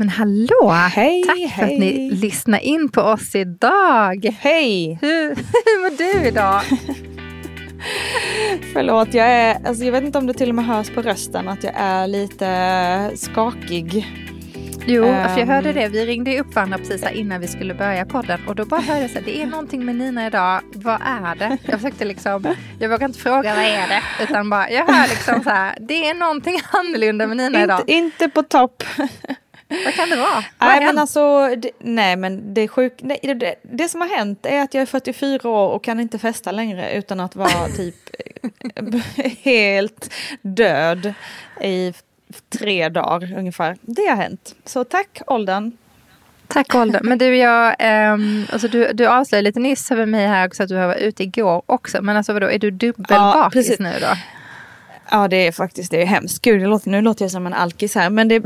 Men hallå! Hej, Tack hej. för att ni lyssnar in på oss idag. Hej! Hur, hur mår du idag? Förlåt, jag, är, alltså jag vet inte om det till och med hörs på rösten att jag är lite skakig. Jo, Ehm. för jag hörde det. Vi ringde upp varandra precis innan vi skulle börja podden och då bara hörde jag här, det är någonting med Nina idag. Vad är det? Jag försökte liksom, jag vågar inte fråga vad är det? Utan bara, jag hör liksom så här, det är någonting annorlunda med Nina idag. Inte, inte på topp. Vad kan det vara? Har Nej men alltså, det, nej men det är sjuk, nej, det, det, det som har hänt är att jag är 44 år och kan inte festa längre utan att vara typ helt död i tre dagar ungefär. Det har hänt. Så tack åldern. Tack Olden. Men du, jag, ehm, alltså du, du avslöjade lite nyss för mig här också att du var ute igår också. Men alltså vadå, är du dubbelbakis precis. nu då? Ja det är faktiskt det är hemskt. Gud, låter, nu låter jag som en alkis här. Men, det,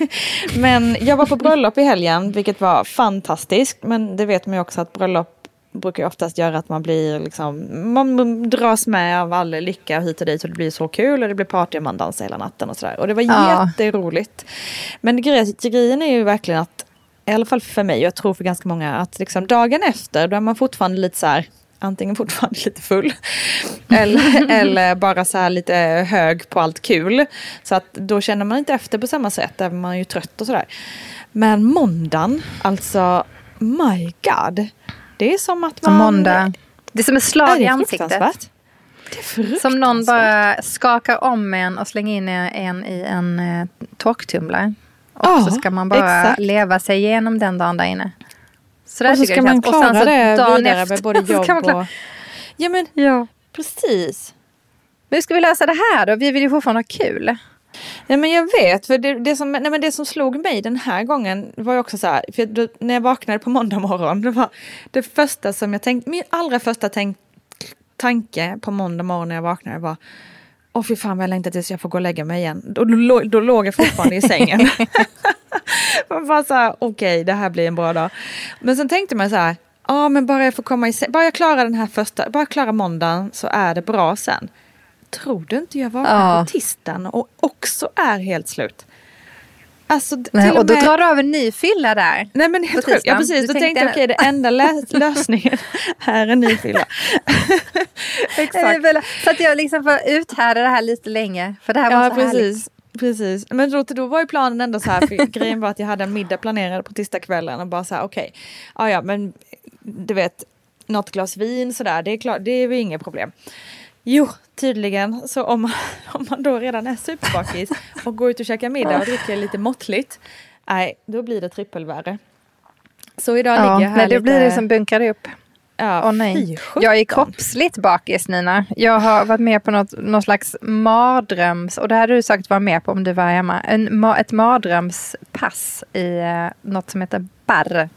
men jag var på bröllop i helgen, vilket var fantastiskt. Men det vet man ju också att bröllop brukar oftast göra att man blir liksom, man dras med av all lycka hit och dit och det blir så kul och det blir party och man dansar hela natten och sådär. Och det var Ja. jätteroligt. Men gre- grejen är ju verkligen att, i alla fall för mig och jag tror för ganska många, att liksom dagen efter då är man fortfarande lite så här, antingen fortfarande lite full eller, eller bara så här lite hög på allt kul. Så att då känner man inte efter på samma sätt, även man är ju trött och sådär. Men måndagen, alltså my god. Det är som att man... Som måndag. Det är som ett slag i ansiktet. Det. Som någon bara skakar om en och slänger in en i en eh, torktumlare. Och Ja, så ska man bara exakt. leva sig igenom den dagen där inne. Så där Och så ska jag man känns. Och sen klara så det dagen vidare efter med både jobb klara- och... Ja men Ja. precis. Men hur ska vi lösa det här då? Vi vill ju fortfarande ha kul. Nej men jag vet, för det, det, som, nej, men det som slog mig den här gången var ju också så här, för då, när jag vaknade på måndag morgon, det var det första som jag tänkte, min allra första tänk, tanke på måndag morgon när jag vaknade var Åh fy fan vad jag längtar tills jag får gå och lägga mig igen. Då, då, då låg jag fortfarande i sängen. man bara så här, okej det här blir en bra dag. Men sen tänkte man så här, ja men bara jag får komma i säng, bara jag klarar den här första, bara jag klarar måndagen så är det bra sen. Tror du inte jag vaknar Ja. på tisdagen och också är helt slut? Alltså Nej, och då med- drar du av en ny fylla där. Nej men på sjukt. Ja precis, Du då tänkte- jag okej det enda lä- lösningen är en ny fylla. Exakt. Så att jag liksom får uthärda det här lite länge. För det här var Ja så härligt. precis. Precis, men då, då var ju planen ändå så här, för grejen var att jag hade en middag planerad på tisdagskvällen och bara så här okej, ja ja men du vet, något glas vin sådär, det är klart, det är väl inget problem. Jo, tydligen, så om man, om man då redan är superbakis och går ut och käkar middag och dricker lite måttligt, nej, då blir det trippelvärre. Så idag Ja, ligger jag här nej, då lite... blir det som bunkrade upp. Ja, Åh nej. Jag är kroppsligt bakis Nina. Jag har varit med på något, någon slags mardröms... Och det hade du sagt vara med på om du var hemma. En, ett mardrömspass i eh, något som heter barr.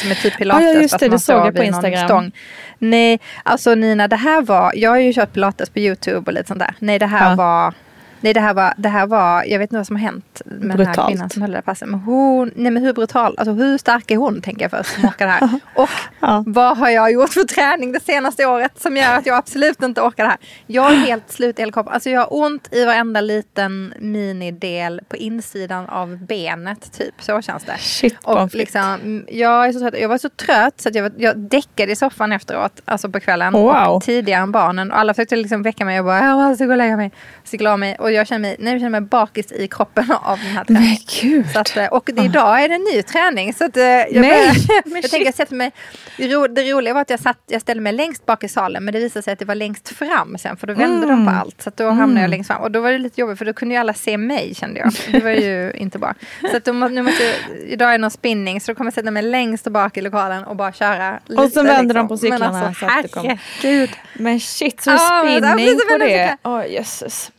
Som är typ pilates. Ja, ja, just det, det såg jag på Instagram. Stång. Nej, alltså Nina, det här var... Jag har ju kört pilates på YouTube och lite sånt där. Nej, det här Ja. var... Nej, det här var, det här var, jag vet inte vad som har hänt med den här Brutalt. kvinnan som höll det här passet. Men hon, nej men hur brutal, alltså hur stark är hon tänker jag först som orkar det här. Och Ja. vad har jag gjort för träning det senaste året som gör att jag absolut inte orkar det här? Jag är helt slut i hela kroppen. Alltså jag har ont i varenda liten minidel på insidan av benet typ. Så känns det. Shit, Och liksom, jag, är så trött. jag var så trött så att jag, var, jag däckade i soffan efteråt, alltså på kvällen. Wow. Och tidigare än barnen. Och alla försökte liksom väcka mig och bara, jag måste gå och lägga mig. Så la mig och jag känner mig, nej, jag känner mig bakis i kroppen av den här träningen. Men gud. Så att, eh, och det, idag är det en ny träning. Så att, eh, jag, Nej, men jag tänker jag sätter mig, det, ro, det roliga var att jag, satt, jag ställde mig längst bak i salen men det visade sig att det var längst fram sen för då vände de på Mm. allt. Så att då hamnade jag längst fram och då var det lite jobbigt för då kunde ju alla se mig kände jag. Det var ju inte bra. Så att då, nu måste, idag är det någon spinning så då kommer jag sätta mig längst bak i lokalen och bara köra lite. Och så vänder de på liksom. Men cyklarna alltså, herregud. Men shit, så det- spinning på det Åh jösses.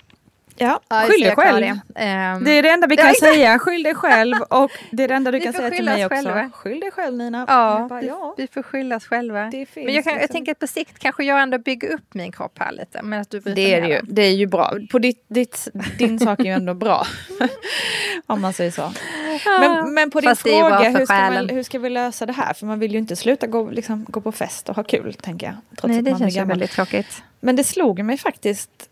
Ja, skyll dig själv. Det. Ehm, Det är det enda vi kan säga. Skyll dig själv. Och det är det enda du kan säga till mig också. själva. Skyll dig själv Nina. Ja, bara, vi, ja. vi får skylla oss själva. Men jag, kan, jag liksom- tänker att på sikt kanske jag ändå bygger upp min kropp här lite. Men att du Det är det ju. Det är ju bra. På ditt, ditt, din sak är ju ändå bra. Om man säger så. Men, men på din Fast fråga, hur ska, man, hur ska vi lösa det här? För man vill ju inte sluta gå, liksom, gå på fest och ha kul, tänker jag. Trots Nej, det känns ju väldigt tråkigt. Men det slog mig faktiskt,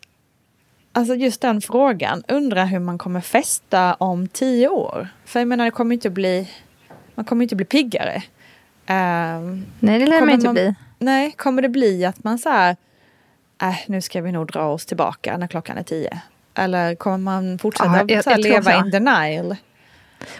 alltså just den frågan, undra hur man kommer festa om tio år. För jag menar, det kommer inte bli, man kommer inte bli piggare. Ehm, Nej, det lär man inte man- bli. nej, kommer det bli att man så här, äh, nu ska vi nog dra oss tillbaka när klockan är tio? Eller kommer man fortsätta Ja, jag- så här, jag leva in denial?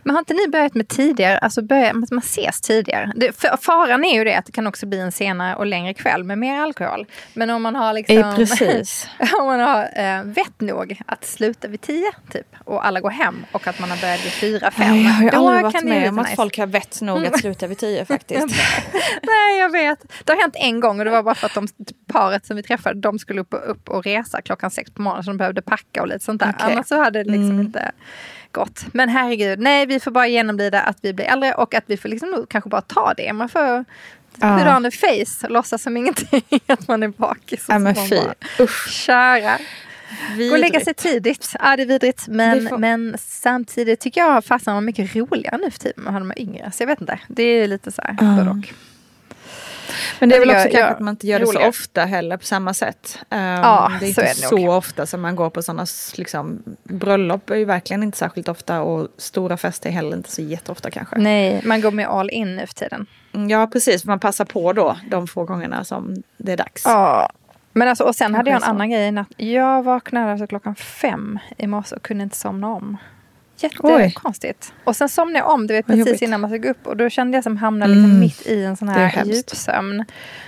Men har inte ni börjat med tidigare, alltså börja, att man ses tidigare? Det, för, faran är ju det att det kan också bli en senare och längre kväll med mer alkohol. Men om man har liksom... Eh, precis. om man har eh, vett nog att sluta vid tio typ och alla går hem och att man har börjat vid fyra, fem. jag har aldrig varit med om att nice. folk har vett nog att sluta vid tio faktiskt. Nej, jag vet. Det har hänt en gång och det var bara för att de, paret som vi träffade, de skulle upp och, upp och resa klockan sex på morgonen så de behövde packa och lite sånt där. Okej. Annars så hade det liksom Mm. inte gått. Men herregud, nej vi får bara genomlida att vi blir äldre och att vi får liksom kanske bara ta det. Man får Ja. put on face, låtsas som ingenting att man är bakis. och Ja men fy. Köra. Gå och lägga sig tidigt. Ja, det är vidrigt. Men, får- men samtidigt tycker jag fasen var mycket roligare nu för tiden med de yngre. Så jag vet inte. Det är lite så här Ja. både och. Men det är väl också kanske att man inte gör det så roligare. ofta heller på samma sätt. Um, Ja, det är så inte är det så ofta som man går på sådana liksom, bröllop är ju verkligen inte särskilt ofta och stora fester är heller inte så jätteofta kanske. Nej, man går med all in nu för tiden. Mm, Ja precis, man passar på då de få gångerna som det är dags. Ja. Men alltså, och sen hade jag en Kanske så. annan grej i natt. Jag vaknade alltså klockan fem i morse och kunde inte somna om. Jättekonstigt. Och sen somnade jag om, du vet precis innan man ska gå upp. Och då kände jag som hamnade liksom Mm. mitt i en sån här djupsömn.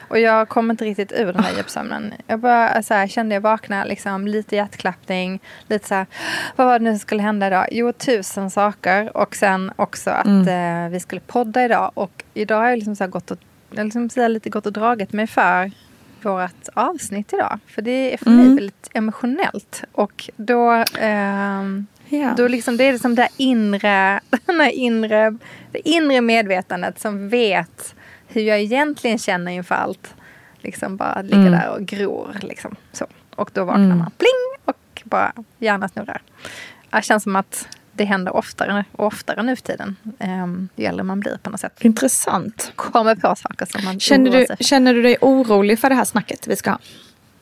Och jag kom inte riktigt ur den här djupsömnen. Jag bara så här, kände jag vakna, liksom, lite hjärtklappning. Lite så här, vad var det nu som skulle hända idag? Jo, tusen saker. Och sen också att Mm. eh, vi skulle podda idag. Och idag har jag liksom så här gått och, liksom så lite gått och dragit mig för vårt avsnitt idag. För det är för mig Mm. väldigt emotionellt. Och då... ehm, Ja. då liksom, det är liksom det inre, den här inre, det inre medvetandet som vet hur jag egentligen känner inför allt. Liksom bara ligger Mm. där och gror. Liksom. Så. Och då vaknar Mm. man pling och bara hjärnan snurrar. Det känns som att det händer oftare och oftare nu för tiden. Um, ju äldre man blir på något sätt. Intressant. Kommer på saker som man Känner du, sig för. känner du dig orolig för det här snacket vi ska ha?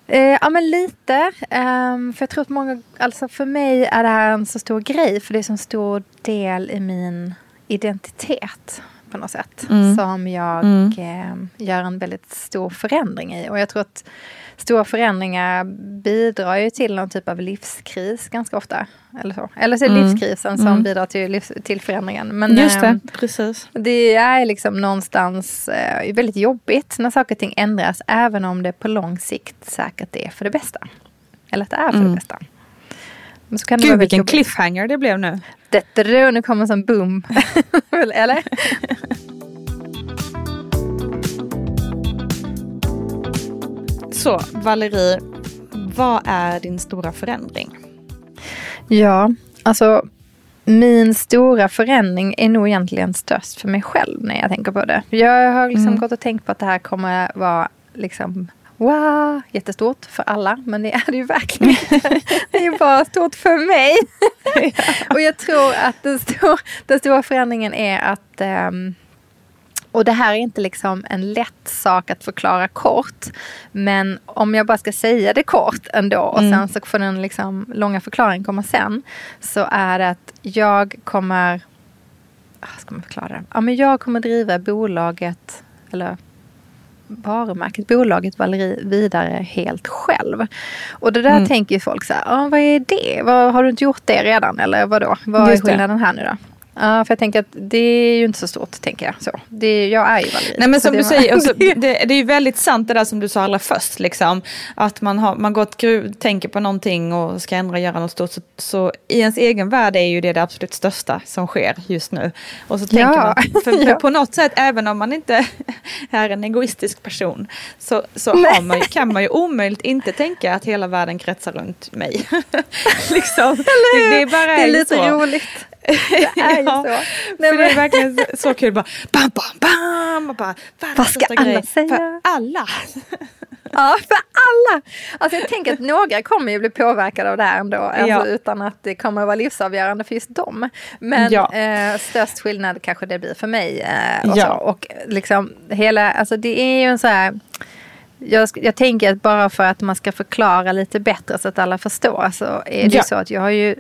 Eh, ja men lite. Ehm, för jag tror att många, alltså för mig är det här en så stor grej. För det är så en stor del i min identitet på något sätt. Mm. Som jag Mm. ehm, gör en väldigt stor förändring i. Och jag tror att stora förändringar bidrar ju till någon typ av livskris ganska ofta. Eller så, eller så är det Mm. livskrisen som Mm. bidrar till, till förändringen. Men, Just det, ehm, precis. det är liksom någonstans eh, väldigt jobbigt när saker och ting ändras, även om det på lång sikt säkert är för det bästa. Eller att det är för Mm. det bästa. Men så kan det Gud väldigt vilken jobbigt. cliffhanger det blev nu. Då, nu kommer en sån boom. Eller? Så Valerie, vad är din stora förändring? Ja, alltså min stora förändring är nog egentligen störst för mig själv när jag tänker på det. Jag har liksom Mm. gått och tänkt på att det här kommer vara liksom Wow, jättestort för alla, men det är det ju verkligen. Det är bara stort för mig. och jag tror att den, stor, den stora förändringen är att ehm, och det här är inte liksom en lätt sak att förklara kort. Men om jag bara ska säga det kort ändå och Mm. sen så får den liksom långa förklaringen komma sen. Så är det att jag kommer... ah, Ska man förklara det? Ja, men jag kommer driva bolaget, eller varumärket, bolaget Valerie vidare helt själv. Och det där Mm. tänker ju folk så här, ah, vad är det? Vad, har du inte gjort det redan eller vadå? Vad är det. skillnaden här nu då? Ja, för jag tänker att det är ju inte så stort, tänker jag. Så. Det, jag är ju Valerie. Nej men som du säger, alltså, det, det är ju väldigt sant det där som du sa allra först. Liksom, att man, har, man går tänker på någonting och ska ändra göra något stort. Så, så i ens egen värld är ju det det absolut största som sker just nu. Och så tänker Ja. man, för, för Ja. på något sätt, även om man inte är en egoistisk person, så, så man, kan man ju omöjligt inte tänka att hela världen kretsar runt mig. liksom, det, det är bara det är lite så. roligt. Det är ju Ja, så. för Nej, det är men, verkligen så, så kul. Bara, bam, bam, bam! Och bara, världens Vad ska alla grej säga? För alla. ja, för alla. Alltså jag tänker att några kommer ju bli påverkade av det här ändå. Alltså, Ja. Utan att det kommer att vara livsavgörande för just dem. Men Ja. eh, störst skillnad kanske det blir för mig. Eh, och, Ja. så. och liksom hela, alltså det är ju en så här jag, jag tänker att bara för att man ska förklara lite bättre så att alla förstår så är det Ja. så att jag har ju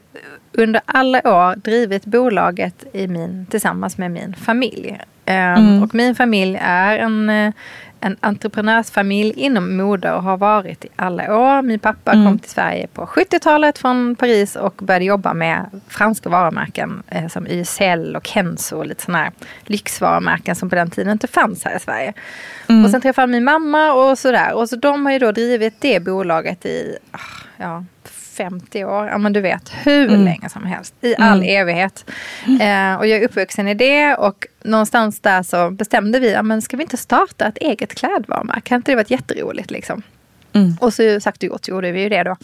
under alla år drivit bolaget i min, tillsammans med min familj. Ehm, Mm. Och min familj är en, eh, en entreprenörsfamilj inom mode och har varit i alla år. Min pappa Mm. kom till Sverige på 70-talet från Paris och började jobba med franska varumärken eh, som YSL och Kenzo och lite sådana här lyxvarumärken som på den tiden inte fanns här i Sverige. Mm. Och sen träffade han min mamma och sådär. Och så de har ju då drivit det bolaget i ah, ja, 50 år. Ja men du vet, hur Mm. länge som helst. I all Mm. evighet. Eh, och jag är uppvuxen i det och någonstans där så bestämde vi, ja men ska vi inte starta ett eget klädvarumärke? Kan inte det varit jätteroligt liksom? Mm. Och så sagt och gjort gjorde vi ju det då.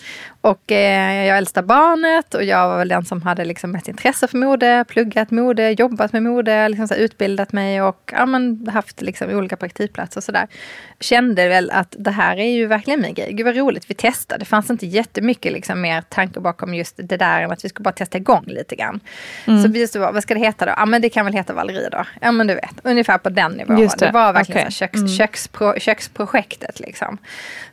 Och eh, jag äldsta barnet och jag var väl den som hade liksom mest intresse för mode, pluggat mode, jobbat med mode, liksom så utbildat mig och ja, men, haft liksom, olika praktikplatser och sådär. Kände väl att det här är ju verkligen min grej. Gud vad roligt, vi testade. Det fanns inte jättemycket liksom, mer tanke bakom just det där än att vi skulle bara testa igång lite grann. Mm. Så vi just vad ska det heta då? Ja men det kan väl heta Valerie då. Ja men du vet, ungefär på den nivån. Just det. det, var verkligen så här köks, Mm. kökspro, köksprojektet liksom.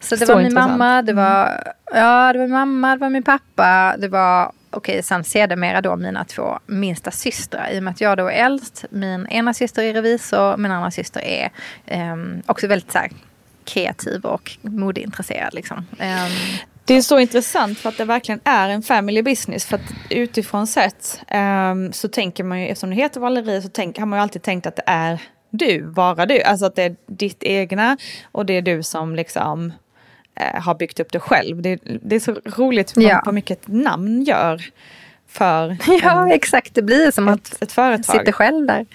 Så det var min intressant. mamma, det var, ja, det var min mamma, det var min pappa, det var okej, sen sedermera då mina två minsta systrar. I och med att jag då är äldst, min ena syster är revisor, min andra syster är ehm, också väldigt så här, kreativ och modeintresserad. Liksom. Ehm, Det är så intressant för att det verkligen är en family business. För att utifrån sett ehm, så tänker man ju, eftersom det heter Valerie så tänk, har man ju alltid tänkt att det är du, bara du. Alltså att det är ditt egna och det är du som liksom eh, har byggt upp det själv. Det, det är så roligt vad, Ja. vad mycket namn gör för ja, en, exakt. Det blir som att ett, ett företag. sitter själv där.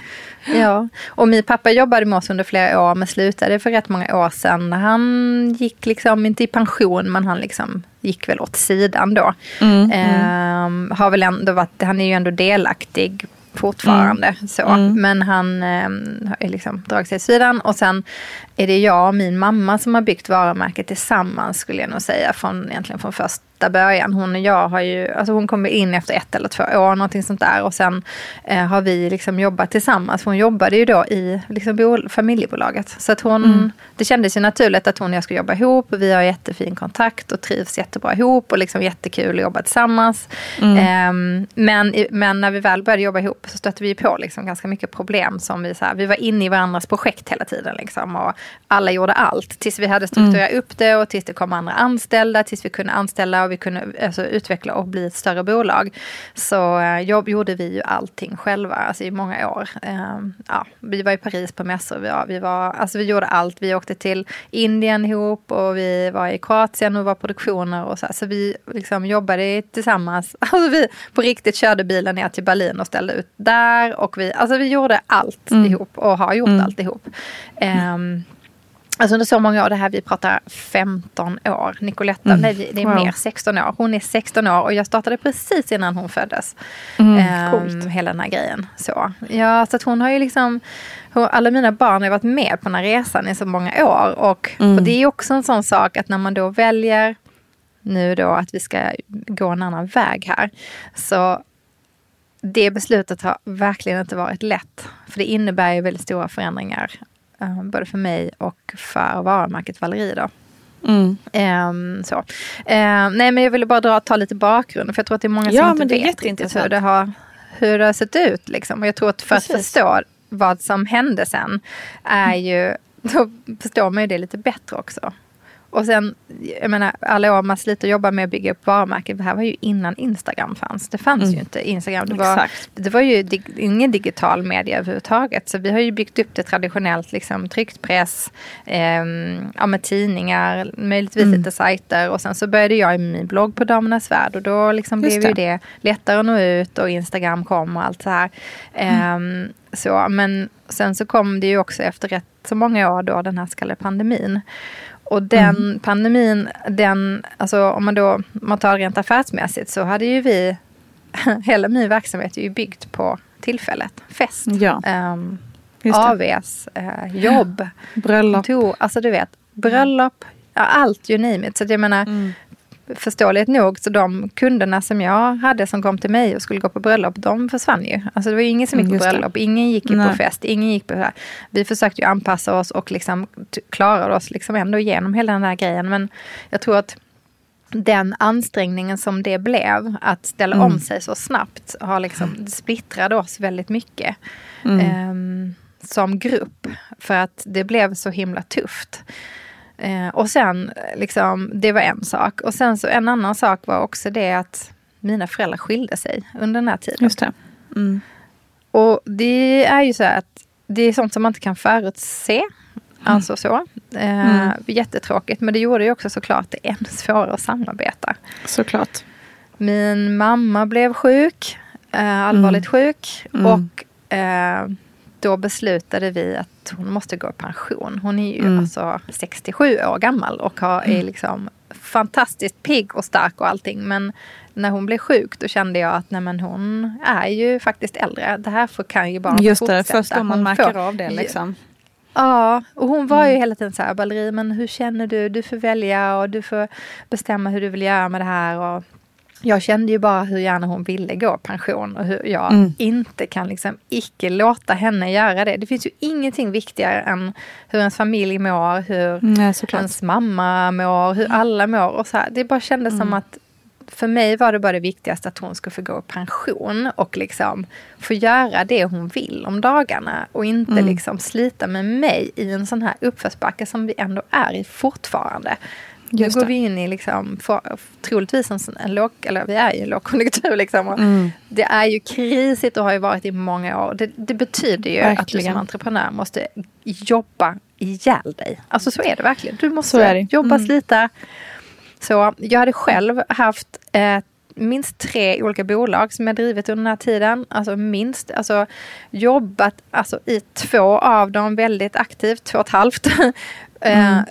Ja, och min pappa jobbade med oss under flera år men slutade för rätt många år sedan. Han gick liksom inte i pension men han liksom gick väl åt sidan då. Mm, Ehm, har väl ändå varit, han är ju ändå delaktig fortfarande. Så. Mm. Men han ju liksom dragit sig åt sidan. Och sen är det jag och min mamma som har byggt varumärket tillsammans skulle jag nog säga. Från, egentligen från första början. Hon och jag har ju, alltså hon kom in efter ett eller två år, någonting sånt där. Och sen eh, har vi liksom jobbat tillsammans. Hon jobbade ju då i liksom, bol- familjebolaget. Så att hon, Mm. det kändes ju naturligt att hon och jag skulle jobba ihop. Vi har jättefin kontakt och trivs jättebra ihop. Och liksom jättekul att jobba tillsammans. Mm. Ehm, men, men när vi väl började jobba ihop så stötte vi på liksom ganska mycket problem. som Vi så här, vi var inne i varandras projekt hela tiden. Liksom, och alla gjorde allt. Tills vi hade strukturerat upp det och tills det kom andra anställda. Tills vi kunde anställa och vi kunde alltså, utveckla och bli ett större bolag. Så eh, gjorde vi ju allting själva alltså, i många år. Ehm, ja, vi var i Paris på mässor. Vi, ja, vi, var, alltså, vi gjorde allt. Vi åkte till Indien ihop och vi var i Kroatien och var produktioner. Och så, så vi liksom jobbade tillsammans. Alltså, vi på riktigt körde bilen ner till Berlin och ställde ut där. Och vi, alltså, vi gjorde allt Mm. ihop och har gjort Mm. allt ihop. Ehm, Alltså under så många år, det här vi pratar 15 år. Nicoletta, Mm. nej det är Wow. mer 16 år. Hon är 16 år och jag startade precis innan hon föddes. Mm, coolt. hela den här grejen. Så. Ja, så att hon har ju liksom, alla mina barn har varit med på den här resan i så många år. Och, Mm. och det är också en sån sak att när man då väljer nu då att vi ska gå en annan väg här. Så det beslutet har verkligen inte varit lätt. För det innebär ju väldigt stora förändringar. Eh, både för mig och för varumärket Valerie då. Mm. Ehm, så. Ehm, nej men jag ville bara dra, ta lite bakgrund. För jag tror att det är många Ja, som men inte vet riktigt hur det, har, hur det har sett ut. Liksom. Och jag tror att för att Precis. förstå vad som hände sen är ju, då förstår man ju det lite bättre också. Och sen, jag menar, alla år man sliter och jobbar med att bygga upp varumärken. Det här var ju innan Instagram fanns. Det fanns mm. ju inte Instagram. Det var, det var ju dig, ingen digital media överhuvudtaget. Så vi har ju byggt upp det traditionellt, liksom tryckt press, eh, ja, med tidningar, möjligtvis mm. lite sajter. Och sen så började jag i min blogg på Damernas Värld. Och då liksom blev det. ju det lättare att nå ut och Instagram kom och allt så här. Mm. Eh, så, men sen så kom det ju också efter rätt så många år då den här så kallade pandemin. Och den mm. pandemin, den, alltså om man då man tar rent affärsmässigt så hade ju vi, hela min verksamhet är ju byggt på tillfället. Fest, ja. um, AVs, uh, jobb, bröllop. Kontor, alltså du vet, bröllop, allt you name it. Så jag menar, mm förståeligt nog, så de kunderna som jag hade som kom till mig och skulle gå på bröllop, de försvann ju. Alltså det var ju ingen som gick på bröllop, ingen gick ju på fest, ingen gick på. Vi försökte ju anpassa oss och liksom klarade oss liksom ändå igenom hela den här grejen. Men jag tror att den ansträngningen som det blev, att ställa mm. om sig så snabbt, har liksom splittrade oss väldigt mycket. Mm. Um, som grupp. För att det blev så himla tufft. Eh, och sen, liksom, det var en sak. Och sen så en annan sak var också det att mina föräldrar skilde sig under den här tiden. Just det. Mm. Och det är ju så att det är sånt som man inte kan förutse. Mm. Alltså så. Eh, mm. Jättetråkigt. Men det gjorde ju också såklart det ännu svårare att samarbeta. Såklart. Min mamma blev sjuk. Eh, allvarligt mm. sjuk. Mm. Och eh, då beslutade vi att hon måste gå i pension. Hon är ju mm. alltså 67 år gammal och har, är mm. liksom fantastiskt pigg och stark och allting. Men när hon blev sjuk då kände jag att nej men hon är ju faktiskt äldre. Det här får, kan ju bara Just fortsätta. Just det, först då man märker får, av det liksom. Ja, och hon var ju mm. hela tiden så här, Balleri, men hur känner du? Du får välja och du får bestämma hur du vill göra med det här. Och jag kände ju bara hur gärna hon ville gå pension och hur jag mm. inte kan liksom icke låta henne göra det. Det finns ju ingenting viktigare än hur ens familj mår, hur Nej, ens mamma mår, hur alla mår. Och så här. Det bara kändes mm. som att för mig var det bara det viktigaste att hon skulle få gå i pension och liksom få göra det hon vill om dagarna och inte mm. liksom slita med mig i en sån här uppförsbacke som vi ändå är i fortfarande. Nu går vi in i liksom, för, troligtvis en, en låg, eller vi är i en lågkonjunktur. Liksom, mm. Det är ju krisigt och har ju varit i många år. Det, det betyder ju verkligen. att du som entreprenör måste jobba ihjäl dig. Alltså så är det verkligen. Du måste jobba, mm. slita. Så jag hade själv haft eh, minst tre olika bolag som jag drivit under den här tiden. Alltså minst. Alltså jobbat alltså, i två av dem väldigt aktivt, två och ett halvt. Eh, mm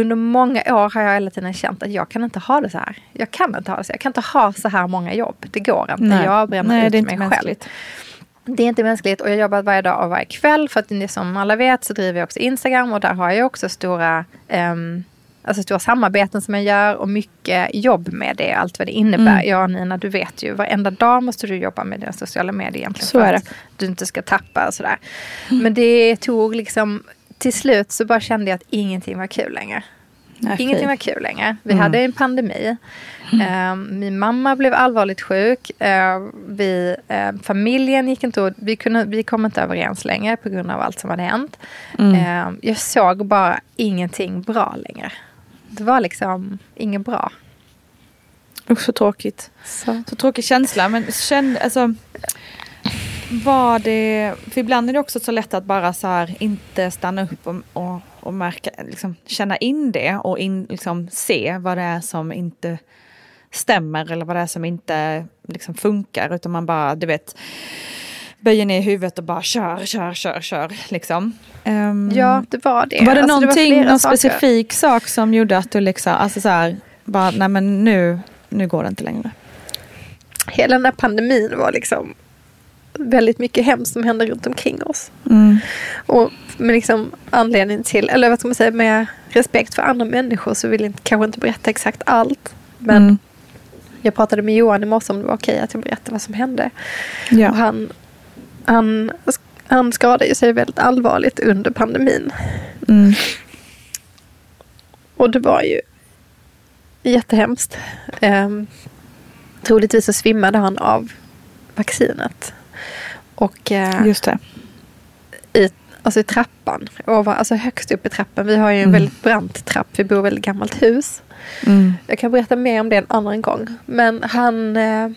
under många år har jag hela tiden känt att jag kan inte ha det så här. Jag kan inte ha det så här. Jag kan inte ha så här många jobb. Det går inte. Nej. Jag bränner Nej, ut det är mig mänskligt. själv. Det är inte mänskligt och jag jobbar varje dag och varje kväll. För att som alla vet så driver jag också Instagram och där har jag också stora um, Alltså stora samarbeten som jag gör och mycket jobb med det, allt vad det innebär. Mm. Ja Nina, du vet ju, varenda dag måste du jobba med dina sociala medier egentligen. Så för att du inte ska tappa och sådär. Mm. Men det tog liksom till slut så bara kände jag att ingenting var kul längre. Nej, ingenting var kul längre. Vi mm. hade en pandemi. Mm. Uh, min mamma blev allvarligt sjuk. Uh, vi, uh, familjen gick inte vi, kunde, vi kom inte överens längre på grund av allt som hade hänt. Mm. Ehm, jag såg bara ingenting bra längre. Det var liksom inget bra. Usch så tråkigt. Så, så tråkig känsla. Men känn, alltså, var det, för ibland är det också så lätt att bara så här inte stanna upp och, och, och märka, liksom, känna in det och in, liksom, se vad det är som inte stämmer eller vad det är som inte liksom, funkar. Utan man bara, du vet, böjer ner huvudet och bara kör, kör, kör, kör. Liksom. Um, ja, det var det. Var det alltså, någonting, det var någon saker. specifik sak som gjorde att du liksom, alltså så här, bara, nej men nu, nu går det inte längre? Hela den här pandemin var liksom väldigt mycket hemskt som händer runt omkring oss. Mm. Och med liksom anledning till, eller vad ska man säga, med respekt för andra människor så vill jag kanske inte berätta exakt allt. Men mm. jag pratade med Johan i morse om det var okej att jag berättade vad som hände. Ja. Och han, han, han skadade sig väldigt allvarligt under pandemin. Mm. Och det var ju jättehemskt. Um, troligtvis så svimmade han av vaccinet. Och, eh, Just det. I, alltså i trappan. Ovan, alltså högst upp i trappan. Vi har ju en Mm. väldigt brant trapp. Vi bor i ett väldigt gammalt hus. Mm. Jag kan berätta mer om det en annan gång. Men han eh,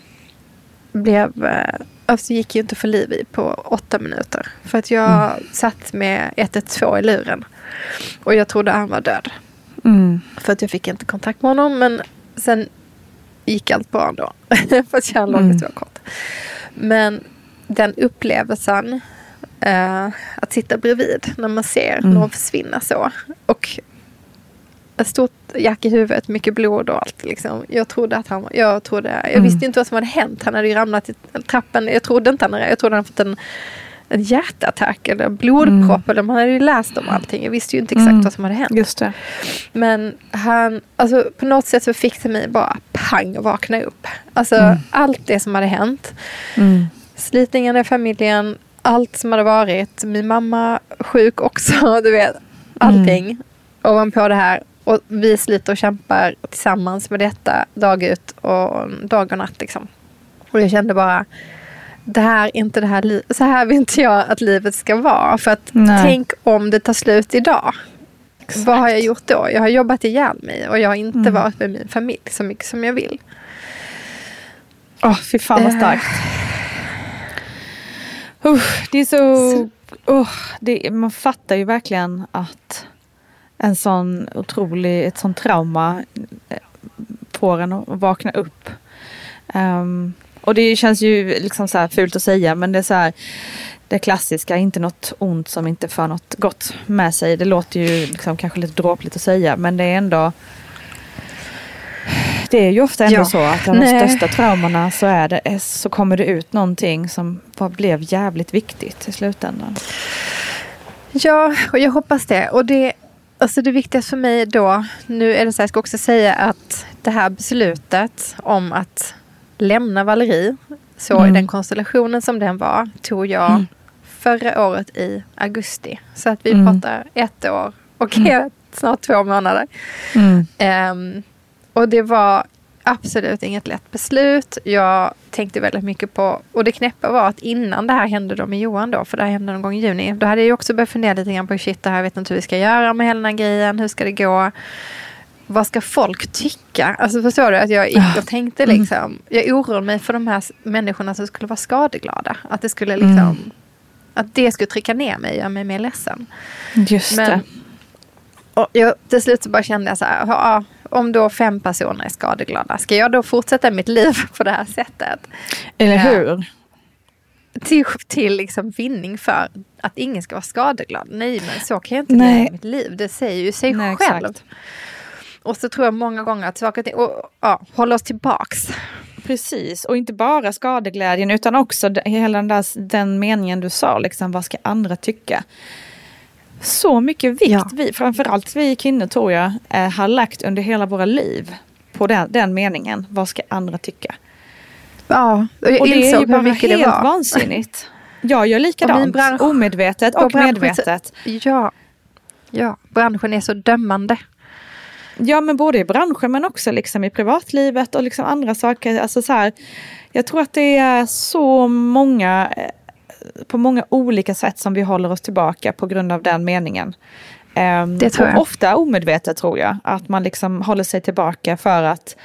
blev... Eh, alltså gick ju inte för liv i på åtta minuter. För att jag satt med 112 i luren. Och jag trodde han var död. Mm. För att jag fick inte kontakt med honom. Men sen gick allt bra ändå. för att jag låg Mm. så kort. Men den upplevelsen. Eh, att sitta bredvid när man ser Mm. någon försvinna så. Och ett stort jack i huvudet, mycket blod och allt. Liksom. Jag trodde att han jag trodde, jag Mm. visste inte vad som hade hänt. Han hade ju ramlat i trappen. Jag trodde inte han hade, jag trodde han fått en, en hjärtattack eller blodpropp. Eller man hade ju läst om allting. Jag visste ju inte exakt Mm. vad som hade hänt. Just det. Men han, alltså på något sätt så fick det mig bara pang och vakna upp. Alltså Mm. allt det som hade hänt. Mm. Slitningarna i familjen, allt som hade varit. Min mamma sjuk också, du vet. Allting Mm. ovanpå det här. Och vi sliter och kämpar tillsammans med detta dag ut och dag och natt. Liksom. Och jag kände bara, det här är inte det här li- så här vill inte jag att livet ska vara. För att Nej. tänk om det tar slut idag. Vad har jag gjort då? Jag har jobbat ihjäl mig och jag har inte Mm. varit med min familj så mycket som jag vill. Åh, fy fan vad starkt. Usch, det är så... Oh, det, man fattar ju verkligen att en sån otrolig, ett sånt trauma eh, får en att vakna upp. Ehm, och det känns ju liksom så här fult att säga men det är så här det klassiska, inte något ont som inte för något gott med sig. Det låter ju liksom kanske lite dråpligt att säga men det är ändå det är ju ofta ändå Ja. så att av de största traumorna så, är det, så kommer det ut någonting som blev jävligt viktigt i slutändan. Ja, och jag hoppas det. Och det, alltså det viktigaste för mig då, nu är det så här, jag ska också säga att det här beslutet om att lämna Valerie, så Mm. i den konstellationen som den var, tog jag Mm. förra året i augusti. Så att vi Mm. pratar ett år och snart två månader. Ehm, och det var absolut inget lätt beslut. Jag tänkte väldigt mycket på, och det knäppa var att innan det här hände då med Johan då, för det här hände någon gång i juni, då hade jag också börjat fundera lite grann på shit, det här vet inte hur vi ska göra med hela den här grejen, hur ska det gå? Vad ska folk tycka? Alltså förstår du? Att jag gick och tänkte liksom, jag oroade mig för de här människorna som skulle vara skadeglada. Att det skulle liksom, Mm. att det skulle trycka ner mig och göra mig mer ledsen. Just Men- det. Och jag, till slut så bara kände jag så här, ja, om då fem personer är skadeglada, ska jag då fortsätta mitt liv på det här sättet? Eller hur? Till, till liksom vinning för att ingen ska vara skadeglad. Nej, men så kan jag inte leva mitt liv. Det säger ju sig Nej, själv. exakt. Och så tror jag många gånger att saker och ting, ja, håller oss tillbaks. Precis, och inte bara skadeglädjen utan också hela den, där, den meningen du sa, liksom, vad ska andra tycka? Så mycket vikt Ja. vi, framförallt vi kvinnor tror jag, eh, har lagt under hela våra liv på den, den meningen, vad ska andra tycka? Ja, och jag Och det är ju insåg hur bara mycket helt var. vansinnigt. Jag gör Och likadant, bransch- omedvetet och och medvetet. Ja, ja, branschen är så dömande. Ja men både i branschen men också liksom i privatlivet och liksom andra saker. Alltså så här, jag tror att det är så många, eh, på många olika sätt som vi håller oss tillbaka på grund av den meningen. Ehm, Det tror jag. Och ofta omedvetet tror jag, att man liksom håller sig tillbaka för att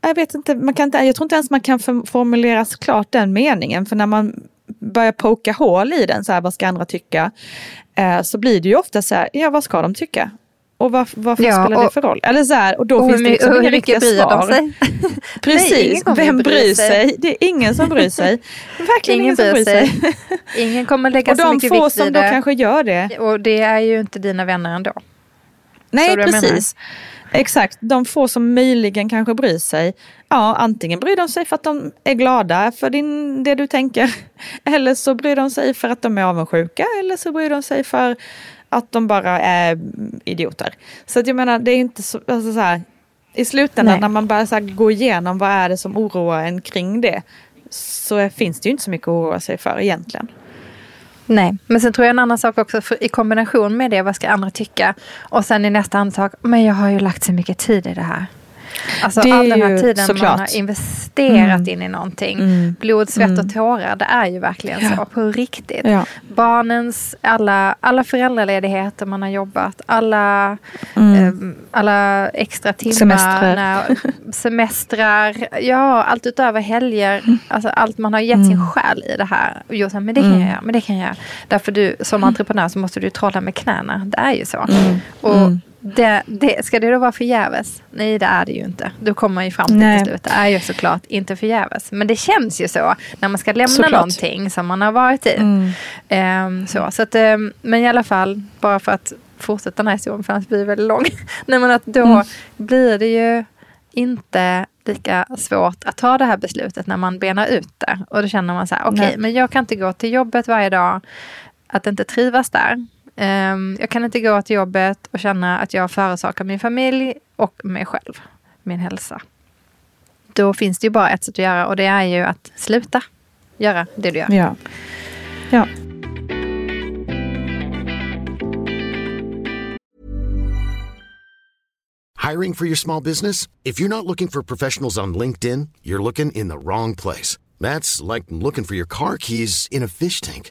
jag vet inte, man kan inte, jag tror inte ens man kan form- formulera klart den meningen. För när man börjar poka hål i den, så här, vad ska andra tycka? Eh, så blir det ju ofta så här, ja vad ska de tycka? Och vad, vad Ja, spelar det och- för roll? Eller så här, och då Och finns det liksom och inga riktiga bryr de svar. sig? Precis, Nej, vem bry bryr sig. sig? Det är ingen som bryr sig. Verkligen ingen, Ingen som bryr sig. sig. Ingen kommer lägga Och så de mycket få vikt som vid då det. kanske gör det. Och det är ju inte dina vänner ändå. Nej, precis. Exakt, de få som möjligen kanske bryr sig. Ja, antingen bryr de sig för att de är glada för din, det du tänker. Eller så bryr de sig för att de är avundsjuka. Eller så bryr de sig för att de bara är idioter. Så att jag menar, det är inte så, alltså så här, i slutändan Nej. när man bara så går igenom vad är det som oroar en kring det. Så finns det ju inte så mycket att oroa sig för egentligen. Nej, men sen tror jag en annan sak också i kombination med det, vad ska andra tycka? Och sen i nästa andetag, men jag har ju lagt så mycket tid i det här. Alltså Det all den här tiden såklart. man har investerat Mm. in i någonting. Mm. Blod, svett Mm. och tårar, det är ju verkligen Ja. så på riktigt. Ja. Barnens, alla, alla föräldraledigheter man har jobbat, alla, Mm. eh, alla extra timmar, Semestrar. När, semestrar, ja allt utöver helger, alltså allt man har gett Mm. sin själ i det här. Och gjort men det kan Mm. jag göra, men det kan jag göra. Därför du som entreprenör så måste du trolla med knäna, det är ju så. Mm. Och Mm. Det, det, ska det då vara förgäves? Nej, det är det ju inte. Då kommer man ju fram till Nej. slut. Det är ju såklart inte förgäves. Men det känns ju så när man ska lämna Såklart. någonting som man har varit i. Mm. Ehm, så, så att, ehm, men i alla fall, bara för att fortsätta den här historien, för annars blir det väldigt lång. Nej, men att då Mm. blir det ju inte lika svårt att ta det här beslutet när man benar ut det. Och då känner man så här, okej, Nej. men jag kan inte gå till jobbet varje dag, att inte trivas där. Ehm, jag kan inte gå till jobbet och känna att jag förorsakar min familj och mig själv, min hälsa. Då finns det ju bara ett sätt att göra och det är ju att sluta göra det du gör. Ja. Ja. Hiring for your small business? If you're not looking for professionals on LinkedIn, you're looking in the wrong place. That's like looking for your car keys in a fish tank.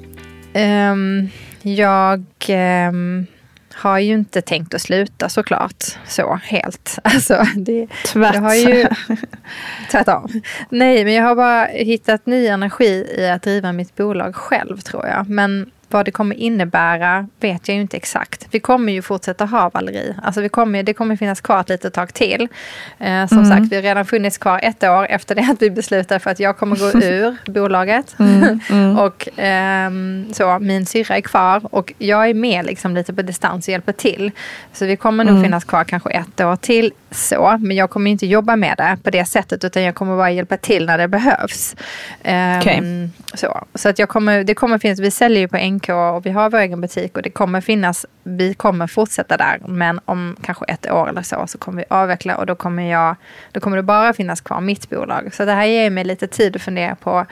ehm, jag ehm, har ju inte tänkt att sluta såklart. Så helt. Alltså, det, Tvärt. jag har ju tvärtom. Nej, men jag har bara hittat ny energi i att driva mitt bolag själv tror jag. Men vad det kommer innebära vet jag ju inte exakt. Vi kommer ju fortsätta ha Valerie. Alltså vi kommer, det kommer finnas kvar ett litet tag till. Eh, som sagt, vi har redan funnits kvar ett år efter det att vi beslutade för att jag kommer gå ur bolaget. och ehm, så, min syrra är kvar och jag är med liksom lite på distans och hjälper till. Så vi kommer nog finnas kvar kanske ett år till så. Men jag kommer inte jobba med det på det sättet utan jag kommer bara hjälpa till när det behövs. Ehm, Okej. så så att jag kommer, det kommer finnas, vi säljer ju på NK och vi har vår egen butik och det kommer finnas, vi kommer fortsätta där. Men om kanske ett år eller så så kommer vi avveckla och då kommer, jag, då kommer det bara finnas kvar mitt bolag. Så det här ger mig lite tid att fundera på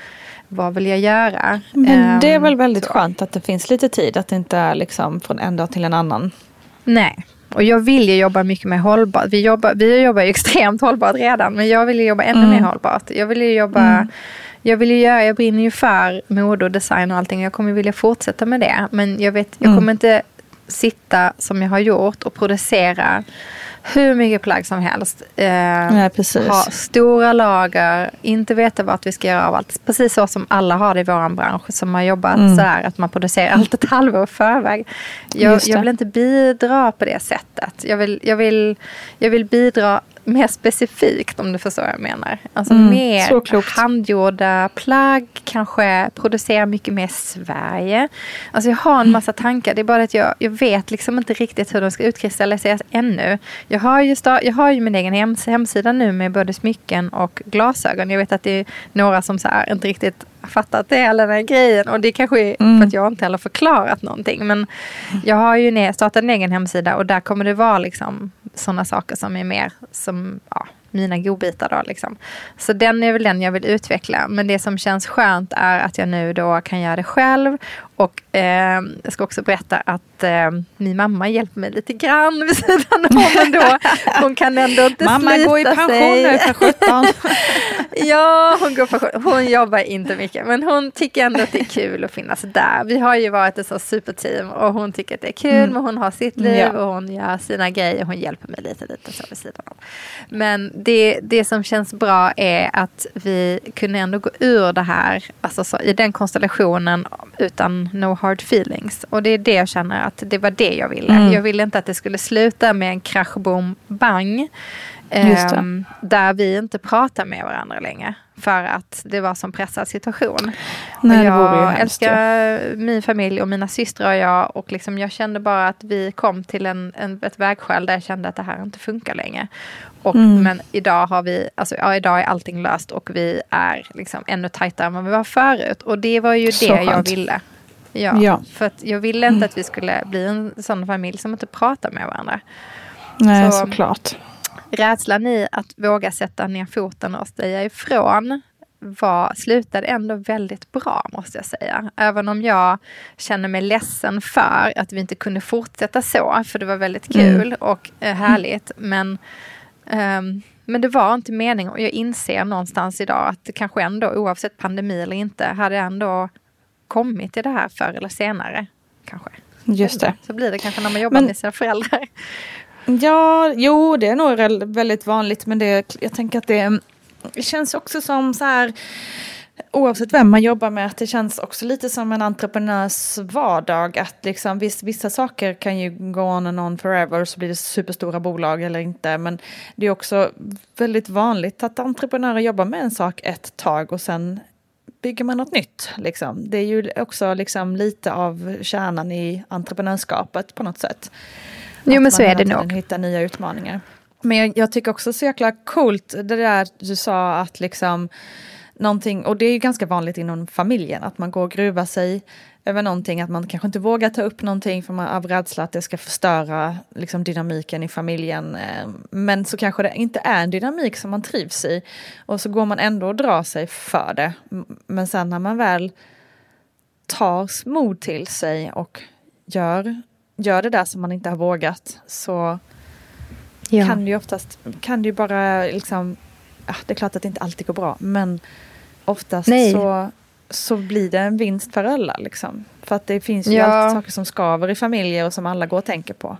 vad vill jag göra? Men det är Ehm, väl väldigt så. skönt att det finns lite tid, att det inte är liksom från en dag till en annan. Nej. Och jag vill ju jobba mycket mer hållbart. Vi jobbar, vi jobbar ju extremt hållbart redan, men jag vill ju jobba ännu mer hållbart. Jag vill ju jobba, jag vill ju göra, jag brinner ju för mode och design och allting. Jag kommer vilja fortsätta med det. Men jag vet, jag kommer inte sitta som jag har gjort och producera hur mycket plagg som helst. Eh, Nej. Ha stora lager, inte veta vart vi ska göra av allt. Precis så som alla har det i vår bransch som har jobbat sådär att man producerar allt ett halvår i förväg. Jag, jag vill inte bidra på det sättet. Jag vill, jag vill, jag vill bidra mer specifikt om du förstår vad jag menar. Alltså Mm, mer handgjorda plagg, kanske producera mycket mer i Sverige. Alltså jag har en massa tankar, det är bara att jag, jag vet liksom inte riktigt hur de ska utkristalliseras ännu. Jag har ju, sta- jag har ju min egen hems hemsida nu med både smycken och glasögon. Jag vet att det är några som så här inte riktigt fattat det hela den här grejen. Och det kanske är för att jag inte heller förklarat någonting. Men jag har ju startat en egen hemsida och där kommer det vara liksom sådana saker som är mer som ja, mina godbitar. Då, liksom. Så den är väl den jag vill utveckla. Men det som känns skönt är att jag nu då kan göra det själv. Och eh, jag ska också berätta att eh, min mamma hjälper mig lite grann vid sidan om ändå. Hon kan ändå inte mamma slita går i pension sig. nu för 17. ja, hon går på Hon jobbar inte mycket, men hon tycker ändå att det är kul att finnas där. Vi har ju varit ett så superteam och hon tycker att det är kul, mm. men hon har sitt liv ja. och hon gör sina grejer. Hon hjälper mig lite, lite så vid sidan om. Men det, det som känns bra är att vi kunde ändå gå ur det här, alltså så, i den konstellationen utan no hard feelings. Och det är det jag känner att det var det jag ville. Mm. Jag ville inte att det skulle sluta med en krasch, bom, bang. Um, där vi inte pratar med varandra längre. För att det var som pressad situation. Nej, jag älskar min familj och mina systrar och jag. Och liksom jag kände bara att vi kom till en, en, ett vägskäl där jag kände att det här inte funkar längre. Och, mm. Men idag har vi, alltså ja, idag är allting löst och vi är liksom ännu tajtare än vad vi var förut. Och det var ju Så det skönt. jag ville. Ja, ja, för jag ville inte att vi skulle bli en sån familj som inte pratar med varandra. Nej, Så, såklart rädslan i att våga sätta ner foten och säga ifrån var, slutade ändå väldigt bra måste jag säga. Även om jag känner mig ledsen för att vi inte kunde fortsätta så, för det var väldigt mm. kul mm. och eh, härligt. Men, um, men det var inte meningen och jag inser någonstans idag att det kanske ändå, oavsett pandemi eller inte, hade ändå kommit till det här förr eller senare. Kanske. Just det. Så blir det kanske när man jobbar men, med sina föräldrar. Ja, jo det är nog väldigt vanligt men det, jag tänker att det, det känns också som så här oavsett vem man jobbar med, att det känns också lite som en entreprenörs vardag. Att liksom, viss, vissa saker kan ju gå on and on forever, så blir det superstora bolag eller inte. Men det är också väldigt vanligt att entreprenörer jobbar med en sak ett tag och sen bygger man något nytt. Liksom. Det är ju också liksom lite av kärnan i entreprenörskapet på något sätt. Jo men så är det nog. Hitta nya utmaningar. Men jag, jag, tycker också så jäkla coolt det där du sa att liksom någonting, och det är ju ganska vanligt inom familjen, att man går och gruvar sig över någonting, att man kanske inte vågar ta upp någonting för man, av rädsla att det ska förstöra liksom, dynamiken i familjen. Eh, men så kanske det inte är en dynamik som man trivs i. Och så går man ändå och drar sig för det. Men sen när man väl tar mod till sig och gör gör det där som man inte har vågat så ja. kan det ju oftast, kan det ju bara liksom, det är klart att det inte alltid går bra, men oftast så, så blir det en vinst för alla. Liksom. För att det finns ju ja. alltid saker som skaver i familjer och som alla går och tänker på.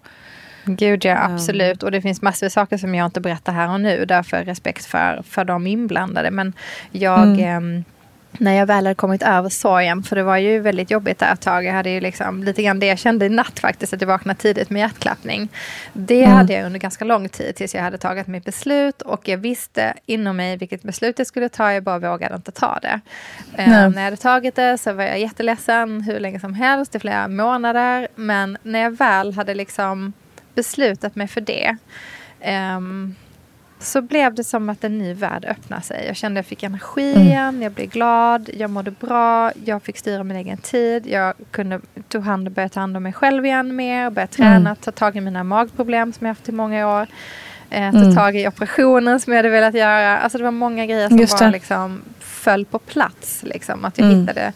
Gud ja, absolut. Och det finns massor av saker som jag inte berättar här och nu. Därför respekt för, för de inblandade. Men jag... Mm. Eh, när jag väl hade kommit över sorgen, för det var ju väldigt jobbigt där ett tag. Jag hade ju liksom lite grann det jag kände i natt faktiskt, att jag vaknade tidigt med hjärtklappning. Det mm. hade jag under ganska lång tid tills jag hade tagit mitt beslut och jag visste inom mig vilket beslut jag skulle ta, jag bara vågade inte ta det. Um, när jag hade tagit det så var jag jätteledsen hur länge som helst, i flera månader. Men när jag väl hade liksom beslutat mig för det um, så blev det som att en ny värld öppnade sig. Jag kände att jag fick energi mm. igen, jag blev glad, jag mådde bra, jag fick styra min egen tid, jag kunde tog hand, började ta hand om mig själv igen mer, började träna, mm. ta tag i mina magproblem som jag haft i många år. Eh, ta mm. tag i operationen som jag hade velat göra. Alltså det var många grejer som bara liksom föll på plats. Liksom. Att jag mm. hittade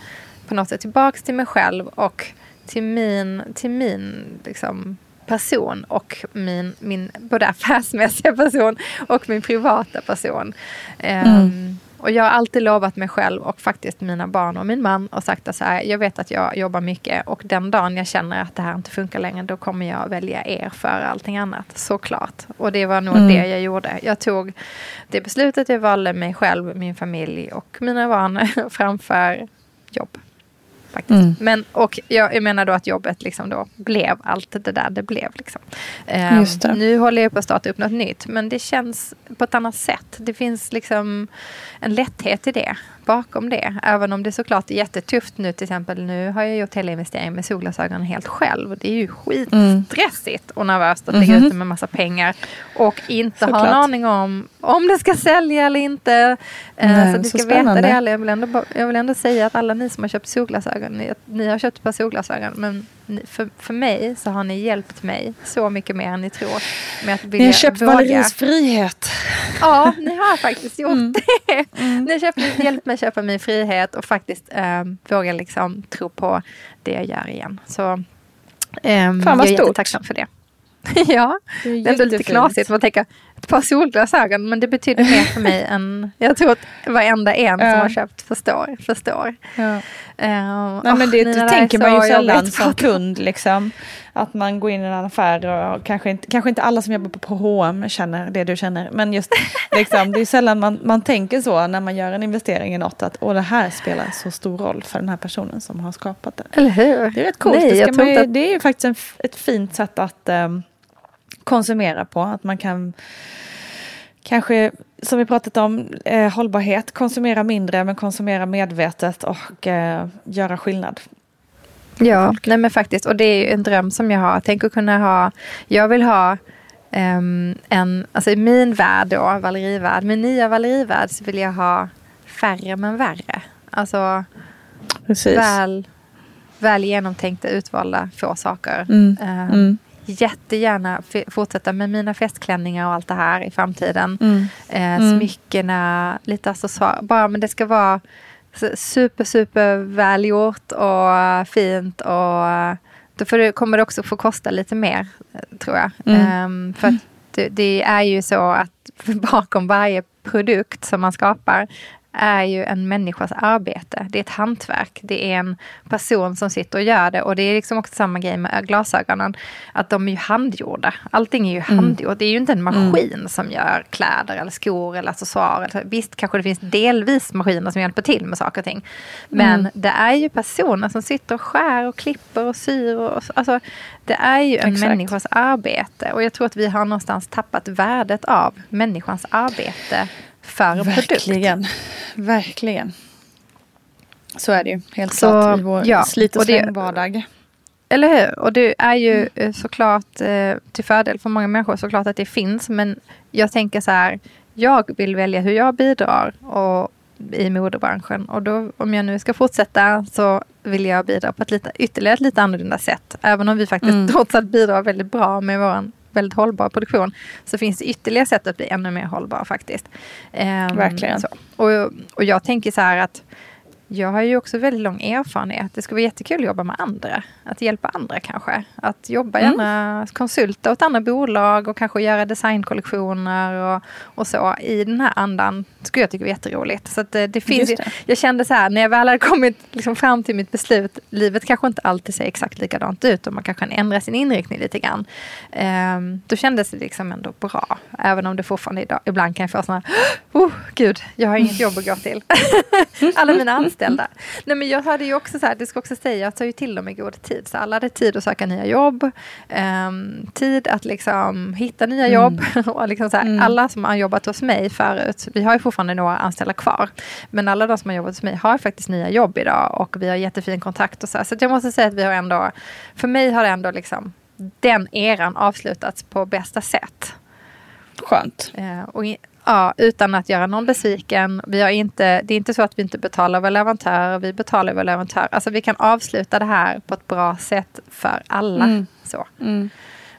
på något sätt tillbaka till mig själv och till min, till min liksom, person och min, min både affärsmässiga person och min privata person. Mm. Um, och jag har alltid lovat mig själv och faktiskt mina barn och min man och sagt att så här, jag vet att jag jobbar mycket och den dagen jag känner att det här inte funkar längre då kommer jag välja er för allting annat. Såklart. Och det var nog mm. det jag gjorde. Jag tog det beslutet, jag valde mig själv, min familj och mina barn framför jobb. Faktiskt. Mm. Men, och jag, jag, menar då att jobbet liksom då blev allt det där det blev. Liksom. Um, nu håller jag på att starta upp något nytt men det känns på ett annat sätt. Det finns liksom en lätthet i det bakom det. Även om det såklart är jättetufft nu till exempel. Nu har jag gjort hela investeringen med solglasögon helt själv. Det är ju skitstressigt och nervöst att lägga mm -hmm. ut med massa pengar. Och inte såklart. ha en aning om om det ska sälja eller inte. Eh, Nej, så att ni ska veta det. Jag vill, ändå, jag vill ändå säga att alla ni som har köpt solglasögon, ni, ni har köpt ett par solglasögon. Men för, för mig så har ni hjälpt mig så mycket mer än ni tror. Med att ni har köpt våga. Valeries frihet. Ja, ni har faktiskt gjort mm. det. Mm. Ni har hjälpt mig köpa min frihet och faktiskt eh, våga liksom tro på det jag gör igen. Så eh, Fan vad jag är stort. jättetacksam för det. ja, det är, det är lite knasigt man tänker ett par solglasögon men det betyder mer för mig än jag tror att varenda en ja. som har köpt förstår. förstår. Ja. Uh, Nej, men det, det tänker man ju sällan som kund. Liksom, att man går in i en affär och kanske inte, kanske inte alla som jobbar på H&M känner det du känner. Men just liksom, det är sällan man, man tänker så när man gör en investering i något att Åh, det här spelar så stor roll för den här personen som har skapat det. Eller hur? Det är rätt coolt. Nej, det, ju, att... det är ju faktiskt en, ett fint sätt att um, konsumera på. Att man kan kanske, som vi pratat om, eh, hållbarhet, konsumera mindre men konsumera medvetet och eh, göra skillnad. Ja, nej men faktiskt. Och det är en dröm som jag har. Tänk att kunna ha, jag vill ha um, en, alltså i min värld då, Valerivärld, min nya Valerivärld så vill jag ha färre men värre. Alltså Precis. väl, väl genomtänkta, utvalda få saker. Mm. Um, mm jättegärna fortsätta med mina festklänningar och allt det här i framtiden. Mm. Eh, mm. smyckena, lite accessoarer. Bara men det ska vara super, super välgjort och fint. Och då får det, kommer det också få kosta lite mer, tror jag. Mm. Eh, för det, det, är ju så att bakom varje produkt som man skapar är ju en människas arbete. Det är ett hantverk. Det är en person som sitter och gör det. Och det är liksom också samma grej med glasögonen. Att de är ju handgjorda. Allting är ju mm. handgjort. Det är ju inte en mm. maskin mm. som gör kläder eller skor eller accessoarer. Visst kanske det finns delvis maskiner som hjälper till med saker och ting. Men mm. det är ju personer som sitter och skär och klipper och syr. Och, alltså, det är ju en Exakt. människas arbete. Och jag tror att vi har någonstans tappat värdet av människans arbete för Verkligen. produkt. Verkligen. Så är det ju helt så, klart i vår ja, slit och, släng vardag. Eller hur? Och det är ju mm. Såklart eh, till fördel för många människor såklart att det finns. Men jag tänker så här, jag vill välja hur jag bidrar och, i modebranschen. Och då, om jag nu ska fortsätta så vill jag bidra på ett lite, ytterligare ett lite annorlunda sätt. Även om vi faktiskt mm. trots allt bidrar väldigt bra med vår väldigt hållbar produktion så finns det ytterligare sätt att bli ännu mer hållbar faktiskt. Um, Verkligen. Så. Och, och jag tänker så här att jag har ju också väldigt lång erfarenhet. Det skulle vara jättekul att jobba med andra. Att hjälpa andra kanske. Att jobba mm. gärna konsulta åt andra bolag och kanske göra designkollektioner och, och så. I den här andan skulle jag tycka var jätteroligt. Så det, det finns det. Jag kände så här, när jag väl hade kommit liksom fram till mitt beslut. Livet kanske inte alltid ser exakt likadant ut och man kanske kan ändra sin inriktning lite grann. Um, då kändes det liksom ändå bra. Även om det fortfarande idag, ibland kan jag få sådana, oh gud, jag har inget jobb att gå till. Alla mina anställda. Nej men jag hade ju också så här, det ska också säga, jag tar ju till dem i god tid. Så alla hade tid att söka nya jobb, um, tid att liksom hitta nya mm. jobb. och liksom så här, mm. Alla som har jobbat hos mig förut, vi har ju fortfarande några anställda kvar. Men alla de som har jobbat hos mig har faktiskt nya jobb idag och vi har jättefin kontakt och så. Här. Så jag måste säga att vi har ändå, för mig har det ändå liksom den eran avslutats på bästa sätt. Skönt. Uh, och Ja, utan att göra någon besviken. Vi har inte, det är inte så att vi inte betalar vår leverantör, vi betalar vår leverantör. Alltså vi kan avsluta det här på ett bra sätt för alla. Mm. Så. Mm.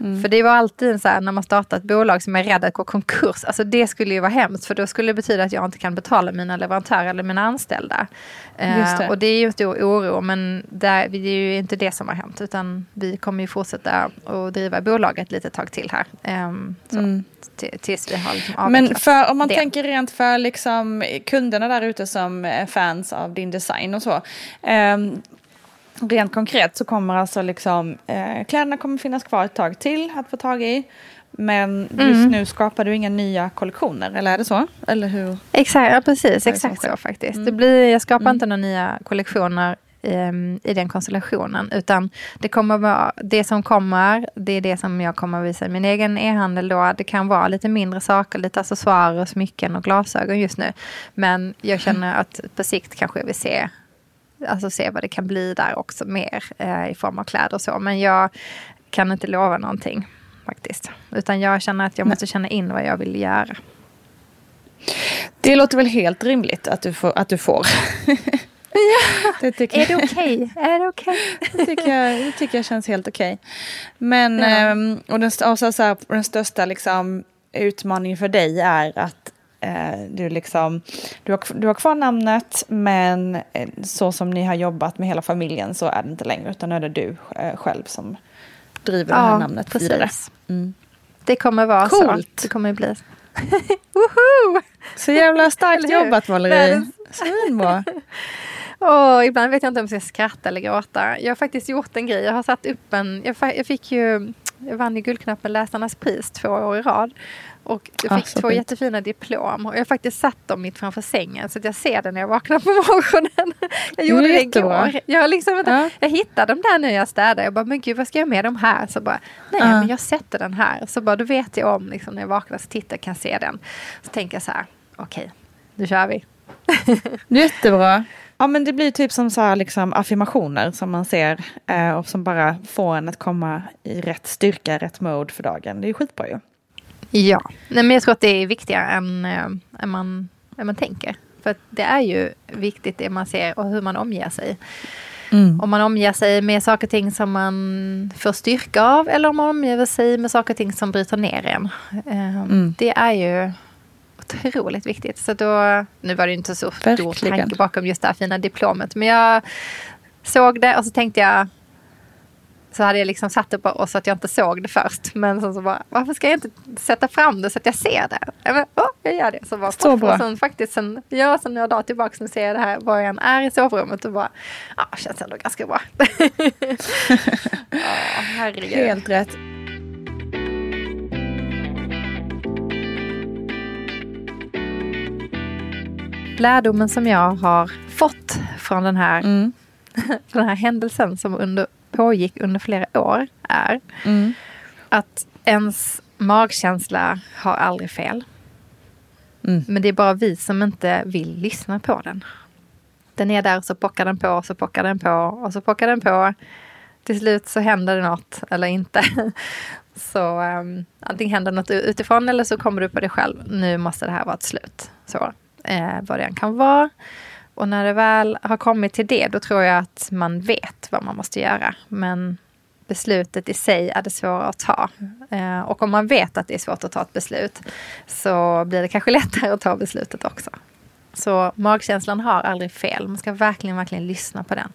Mm. För det var alltid så här när man startar ett bolag som är rädd att gå konkurs. Alltså det skulle ju vara hemskt för då skulle det betyda att jag inte kan betala mina leverantörer eller mina anställda. Uh, det. Och det är ju en stor oro men där, det är ju inte det som har hänt utan vi kommer ju fortsätta att driva bolaget lite tag till här. Um, så, mm. Tills vi har liksom Men för, om man det. tänker rent för liksom kunderna där ute som är fans av din design och så. Um, rent konkret så kommer alltså liksom eh, kläderna kommer finnas kvar ett tag till att få tag i. Men just mm. nu skapar du inga nya kollektioner, eller är det så? Eller hur? Exakt, ja, precis. Exakt så, faktiskt. Mm. Det blir, jag skapar mm. inte några nya kollektioner um, i den konstellationen. Utan det, kommer vara, det som kommer, det är det som jag kommer att visa i min egen e-handel då. Det kan vara lite mindre saker, lite accessoarer, smycken och glasögon just nu. Men jag känner att på sikt kanske jag vill se alltså se vad det kan bli där också mer eh, i form av kläder och så. Men jag kan inte lova någonting faktiskt. Utan jag känner att jag måste känna in vad jag vill göra. Det låter väl helt rimligt att du får. Att du får. Ja. Det är det okej? Okay? Är det okej? Okay? det, tycker jag, det tycker jag känns helt okej. Okay. Men, ja. ähm, och den, och så, så här, den största liksom, utmaningen för dig är att du, liksom, du, har, du har kvar namnet men eh, så som ni har jobbat med hela familjen så är det inte längre utan nu är det du eh, själv som driver det här namnet precis. vidare. Mm. Det kommer vara Coolt. så. Det kommer bli. Woho! Så jävla starkt jobbat Valerie. Svinbra. Och ibland vet jag inte om jag ska skratta eller gråta. Jag har faktiskt gjort en grej. Jag har satt upp en... Jag fick ju... Jag vann ju Guldknappen Läsarnas pris två år i rad. Och jag Ah, fick så två fint. jättefina diplom. Och jag har faktiskt satt dem mitt framför sängen så att jag ser det när jag vaknar på morgonen. Jag gjorde det igår. Jag, liksom Ja. jag hittade dem där när jag städade. Jag bara, men gud vad ska jag med dem här? Så bara, nej Ja. men jag sätter den här. Så bara, då vet jag om liksom, när jag vaknar så tittar kan se den. Så tänker jag så här, okej, nu kör vi. Jättebra. Ja men det blir typ som så här liksom affirmationer som man ser eh, och som bara får en att komma i rätt styrka, rätt mode för dagen. Det är skitbra ju. Ja, Nej, men jag tror att det är viktigare än, äh, än, man, än man tänker. För det är ju viktigt det man ser och hur man omger sig. Om man omger sig med saker och ting som man får styrka av eller om man omger sig med saker och ting som bryter ner en. Eh, Mm. Det är ju otroligt viktigt. Så då, nu var det inte så stor Verkligen. tanke bakom just det här fina diplomet. Men jag såg det och så tänkte jag så hade jag liksom satt det på så att jag inte såg det först. Men sen så bara, varför ska jag inte sätta fram det så att jag ser det? Jag, bara, åh, jag gör det. Så, bara, Så bra. Och sen faktiskt sen, ja, sen några dagar tillbaka så ser jag det här var jag än är i sovrummet och bara, ja, känns ändå ganska bra. ja, herregud. Helt rätt. Lärdomen som jag har fått från den här, Mm. den här händelsen som under, pågick under flera år är Mm. att ens magkänsla har aldrig fel. Mm. Men det är bara vi som inte vill lyssna på den. Den är där och så pockar den på och så pockar den på och så pockar den på. Till slut så händer det något eller inte. Så um, antingen händer något utifrån eller så kommer du på dig själv. Nu måste det här vara ett slut. Så eh, vad det än kan vara. Och när det väl har kommit till det då tror jag att man vet vad man måste göra. Men beslutet i sig är det svåra att ta. Eh, och om man vet att det är svårt att ta ett beslut så blir det kanske lättare att ta beslutet också. Så magkänslan har aldrig fel. Man ska verkligen, verkligen lyssna på den.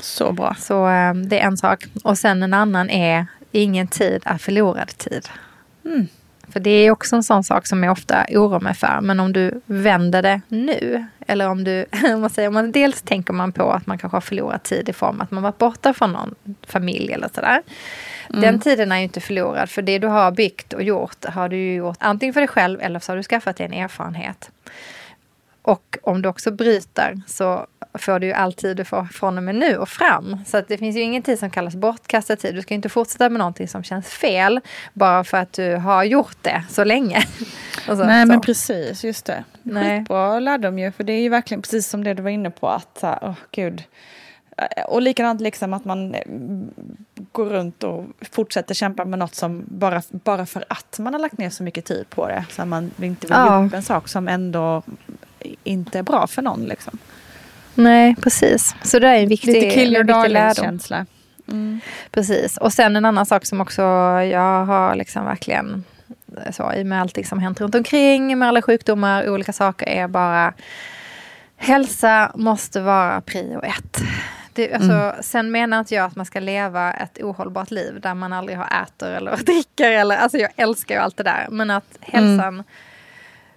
Så bra. Så eh, det är en sak. Och sen en annan är ingen tid är förlorad tid. Mm. För det är också en sån sak som jag ofta oroar mig för. Men om du vänder det nu. Eller om du, om man säger, om man dels tänker man på att man kanske har förlorat tid i form att man varit borta från någon familj eller sådär. Den tiden är ju inte förlorad. För det du har byggt och gjort har du ju gjort antingen för dig själv eller så har du skaffat dig en erfarenhet. Och om du också bryter så får du ju all tid du får från och med nu och fram. Så att det finns ju ingen tid som kallas bortkastad tid. Du ska inte fortsätta med någonting som känns fel bara för att du har gjort det så länge. Så- Nej men så. precis, just det. Nej. Skitbra lärdom ju, för det är ju verkligen precis som det du var inne på att, åh gud. Eh, Och likadant liksom att man eh, går runt och fortsätter kämpa med något som bara, bara för att man har lagt ner så mycket tid på det. Så att man inte vill Ja. ge upp en sak som ändå inte är bra för någon. Liksom. Nej, precis. Så det är en viktig, Lite kill your. Mm. Precis. Och sen en annan sak som också jag har liksom verkligen så i och med allting som hänt runt omkring med alla sjukdomar, olika saker är bara hälsa måste vara prio ett. Det, alltså, Sen menar inte jag att man ska leva ett ohållbart liv där man aldrig har äter eller dricker. Eller, alltså jag älskar ju allt det där. Men att hälsan,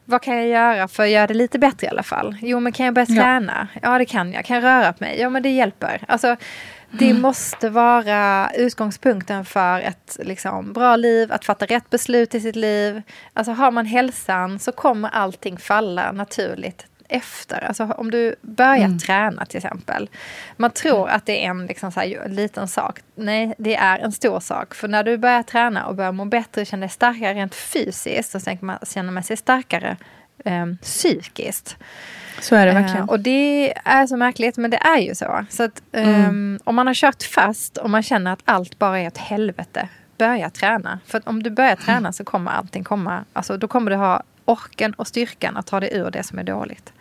vad kan jag göra för att göra det lite bättre i alla fall? Jo, men kan jag börja Ja. träna? Ja, det kan jag. Kan jag röra på mig? Ja, men det hjälper. Alltså, det måste vara utgångspunkten för ett liksom, bra liv, att fatta rätt beslut i sitt liv. Alltså har man hälsan så kommer allting falla naturligt efter. Alltså om du börjar träna till exempel. Man tror att det är en liksom, här, liten sak. Nej, det är en stor sak. För när du börjar träna och börjar må bättre och känner dig starkare rent fysiskt så man, känner man sig starkare eh, psykiskt. Så är det Eh, verkligen. och det är så märkligt, men det är ju så. Så att, ehm, om man har kört fast och man känner att allt bara är ett helvete, börja träna. För om du börjar träna så kommer allting komma, alltså då kommer du ha orken och styrkan att ta dig ur det som är dåligt.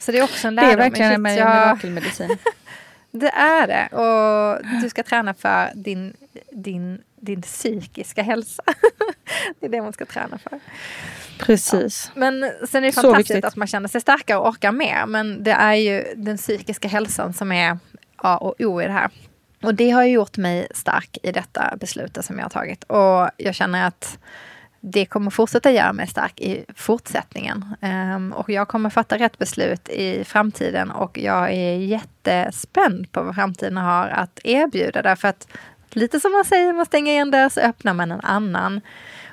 Så det är också en det lärdom. är verkligen en mirakelmedicin. det är det. Och du ska träna för din, din din psykiska hälsa. det är det man ska träna för. Precis. Ja. Men sen är det fantastiskt att man känner sig starkare och orkar mer. Men det är ju den psykiska hälsan som är A och O i det här. Och det har ju gjort mig stark i detta beslutet som jag har tagit. Och jag känner att det kommer fortsätta göra mig stark i fortsättningen. Um, och jag kommer fatta rätt beslut i framtiden och jag är jättespänd på vad framtiden har att erbjuda. Därför att lite som man säger, man stänger en dörr så öppnar man en annan.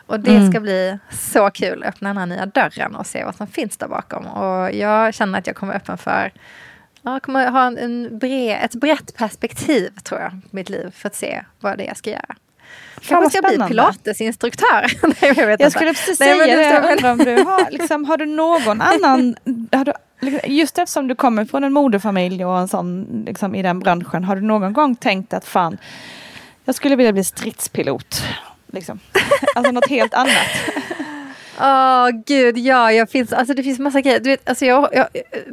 Och det Mm. ska bli så kul, att öppna den här nya dörren och se vad som finns där bakom. Och jag känner att jag kommer öppen för Ja, jag kommer ha en, en bred, ett brett perspektiv tror jag på mitt liv för att se vad det är jag ska göra. Kanske ska bli pilatesinstruktör. Nej, jag vet Jag inte. skulle precis Nej, säga det Jag undrar om du har, liksom, har du någon annan... Har du, just eftersom du kommer från en modefamilj och en sån liksom, i den branschen. Har du någon gång tänkt att fan, jag skulle vilja bli stridspilot? Liksom. Alltså något helt annat. Åh gud, ja, jag finns, alltså det finns massa grejer. Du vet, alltså jag, jag,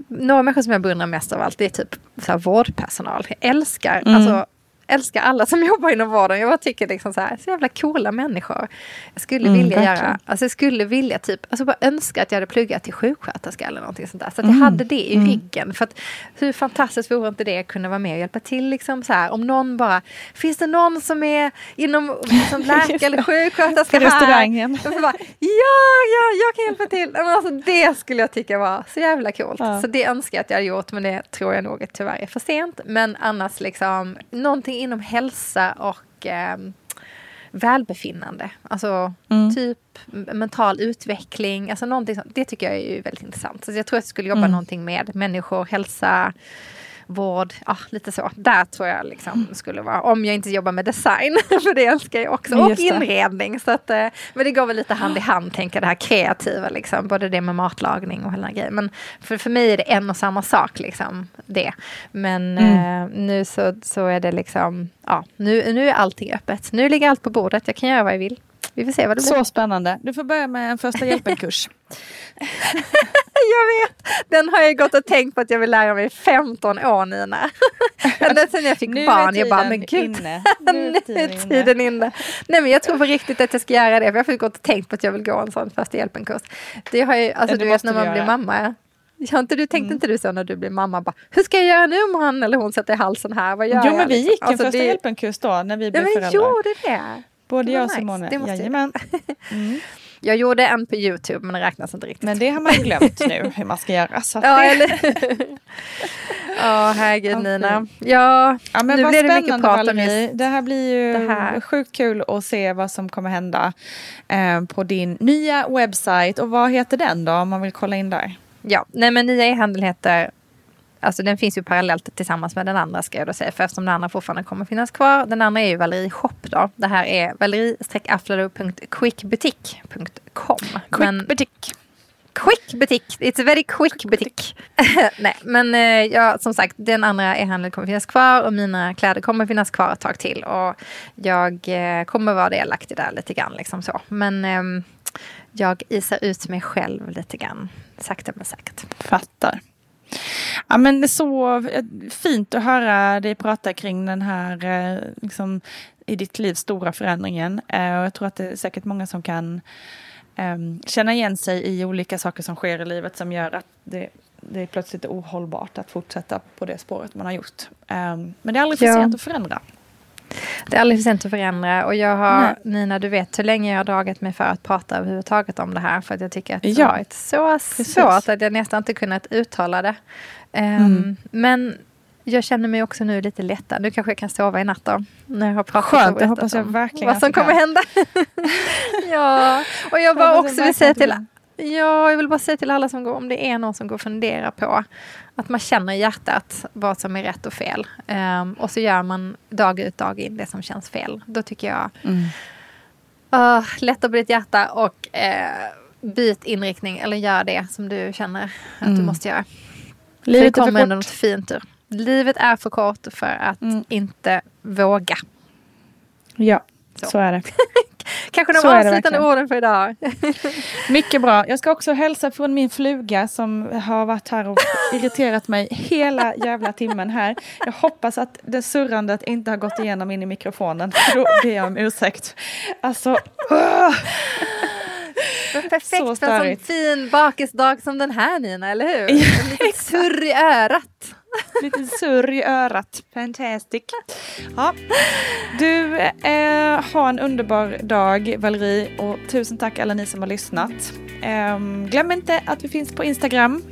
några människor som jag beundrar mest av allt det är typ så här vårdpersonal. Jag älskar, Mm. alltså, älskar alla som jobbar inom vården. Jag bara tycker liksom så här, så jävla coola människor. Jag skulle Mm, vilja verkligen. göra, alltså jag skulle vilja typ, alltså bara önska att jag hade pluggat till sjuksköterska eller någonting sånt där. Så att jag Mm. hade det i Mm. ryggen. För att hur fantastiskt vore inte det att kunna vara med och hjälpa till liksom så här. Om någon bara, finns det någon som är inom liksom, läkare eller sjuksköterska här? restaurangen. Bara, ja, ja, jag kan hjälpa till. Men alltså, det skulle jag tycka var så jävla coolt. Ja. Så det önskar jag att jag hade gjort, men det tror jag nog tyvärr är för sent. Men annars liksom, någonting inom hälsa och ehm, välbefinnande. Alltså Mm. typ mental utveckling. Alltså någonting sånt. Det tycker jag är ju väldigt intressant. Så jag tror att jag skulle jobba Mm. någonting med människor, hälsa, vård, ja lite så. Där tror jag liksom skulle vara, om jag inte jobbar med design, för det älskar jag också, och inredning. Så att, eh, men det går väl lite hand i hand, tänker det här kreativa, liksom. både det med matlagning och hela grejen. Men för, för mig är det en och samma sak, liksom, det. Men Mm. eh, nu så, så är det liksom, ja, nu, nu är allting öppet. Nu ligger allt på bordet, jag kan göra vad jag vill. Vi får se vad det blir. Så spännande. Du får börja med en första hjälpen-kurs. Jag vet! Den har jag gått och tänkt på att jag vill lära mig i 15 år Nina. Ända sedan jag fick Nu är barn. Jag bara, tiden men gud. inne. Nu är tiden inne. Nej men jag tror på riktigt att jag ska göra det. För jag har gått och tänkt på att jag vill gå en sån första hjälpen-kurs. Det har ju, alltså Ja, det du vet när man blir göra. mamma. Har inte du, tänkte Mm. inte du så när du blir mamma? Bara, Hur ska jag göra nu om han eller hon sätter halsen här? Vad gör Jo jag? men vi gick en Alltså, första det- hjälpen-kurs då när vi Ja blev men föräldrar. gjorde det. Både jag och nice. Simone. Det måste jag-. Mm. Jag gjorde en på Youtube men det räknas inte riktigt. Men det har man glömt nu hur man ska göra. Så Ja, det, eller Ja, herregud Ja, Nina. Ja, ja, men nu blir det mycket prat om just Det här blir ju det här. sjukt kul att se vad som kommer hända eh, på din nya webbsajt. Och vad heter den då om man vill kolla in där? Ja, nej men nya e-handel heter Alltså den finns ju parallellt tillsammans med den andra ska jag då säga. För eftersom den andra fortfarande kommer finnas kvar. Den andra är ju Valerie Shop då. Det här är valerie-aflalo.quickbutik.com. Men butik. quick butik, it's a very quick butik. Nej, men eh, ja, som sagt, den andra e-handeln kommer finnas kvar och mina kläder kommer finnas kvar ett tag till. Och jag eh, kommer vara delaktig där lite grann. Liksom så. Men ehm, jag isar ut mig själv lite grann, sakta men säkert. Fattar. Ja, men det är så eh, fint att höra dig prata kring den här eh, liksom, i ditt liv stora förändringen. Eh, Och jag tror att det är säkert många som kan em, känna igen sig i olika saker som sker i livet som gör att det, det är plötsligt ohållbart att fortsätta på det spåret man har gjort. Em, Men det är aldrig för Ja. sent att förändra. Det är aldrig för sent att förändra och jag har, Nej. Nina du vet hur länge jag har dragit mig för att prata överhuvudtaget om det här för att jag tycker att det Ja. har varit så Precis. svårt att jag nästan inte kunnat uttala det. Ehm, Mm. Men jag känner mig också nu lite lättad. Nu kanske jag kan sova i natt då. När jag har pratat Skönt, det hoppas jag verkligen Vad som kommer hända. ja, och jag bara också vill säga till du Ja, jag vill bara säga till alla som går, om det är någon som går och funderar på att man känner i hjärtat vad som är rätt och fel. Ehm, och så gör man dag ut dag in det som känns fel. Då tycker jag, Mm. uh, lätta på ditt hjärta och eh, byt inriktning eller gör det som du känner att du Mm. måste göra. Livet för är det för kommer ändå kort. något fint ur. Livet är för kort för att Mm. inte våga. Ja, Så. så. är det. Kanske de avslutande orden för idag. Mycket bra. Jag ska också hälsa från min fluga som har varit här och irriterat mig hela jävla timmen här. Jag hoppas att det surrandet inte har gått igenom in i mikrofonen. För då ber jag om ursäkt. Alltså, uh, perfekt Så för en sån fin bakisdag som den här Nina, eller hur? En liten surr i örat. Lite surr i örat. Fantastic. Ja. Du, eh, ha en underbar dag Valerie och tusen tack alla ni som har lyssnat. Ehm, glöm inte att vi finns på Instagram.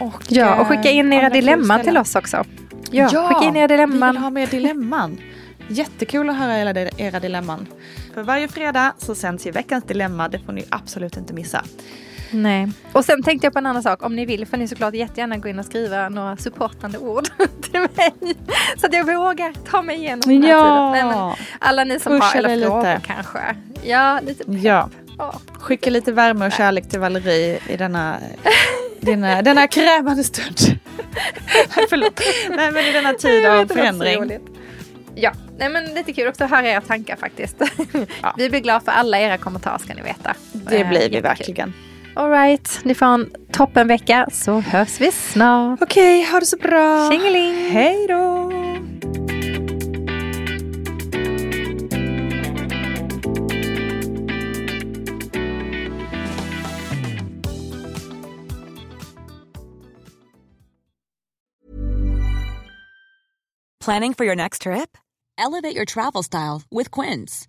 Och, Ja, och skicka in eh, era dilemman till oss också. Ja, Ja, skicka in era Vi vill dilemman. ha mer dilemman. Jättekul att höra era, era dilemman. För varje fredag så sänds ju veckans dilemma. Det får ni absolut inte missa. Nej. Och sen tänkte jag på en annan sak. Om ni vill får ni såklart jättegärna gå in och skriva några supportande ord till mig. Så att jag vågar ta mig igenom den här tiden. Nej, alla ni som Pusha har, eller frågor kanske. Ja, lite pepp. Ja, Ja. skicka lite värme och kärlek till Valerie i denna, denna, denna krävande stund. Förlåt. Nej, men i denna tid av förändring. Ja, nej men lite kul också att höra era tankar faktiskt. Ja. Vi blir glada för alla era kommentarer ska ni veta. Det blir vi verkligen. All right, ni får en toppen vecka så hörs vi snart. Okej, ha det så bra. Tjingeling! Hej då! Planning for your next trip? Elevate your travel style with Quince.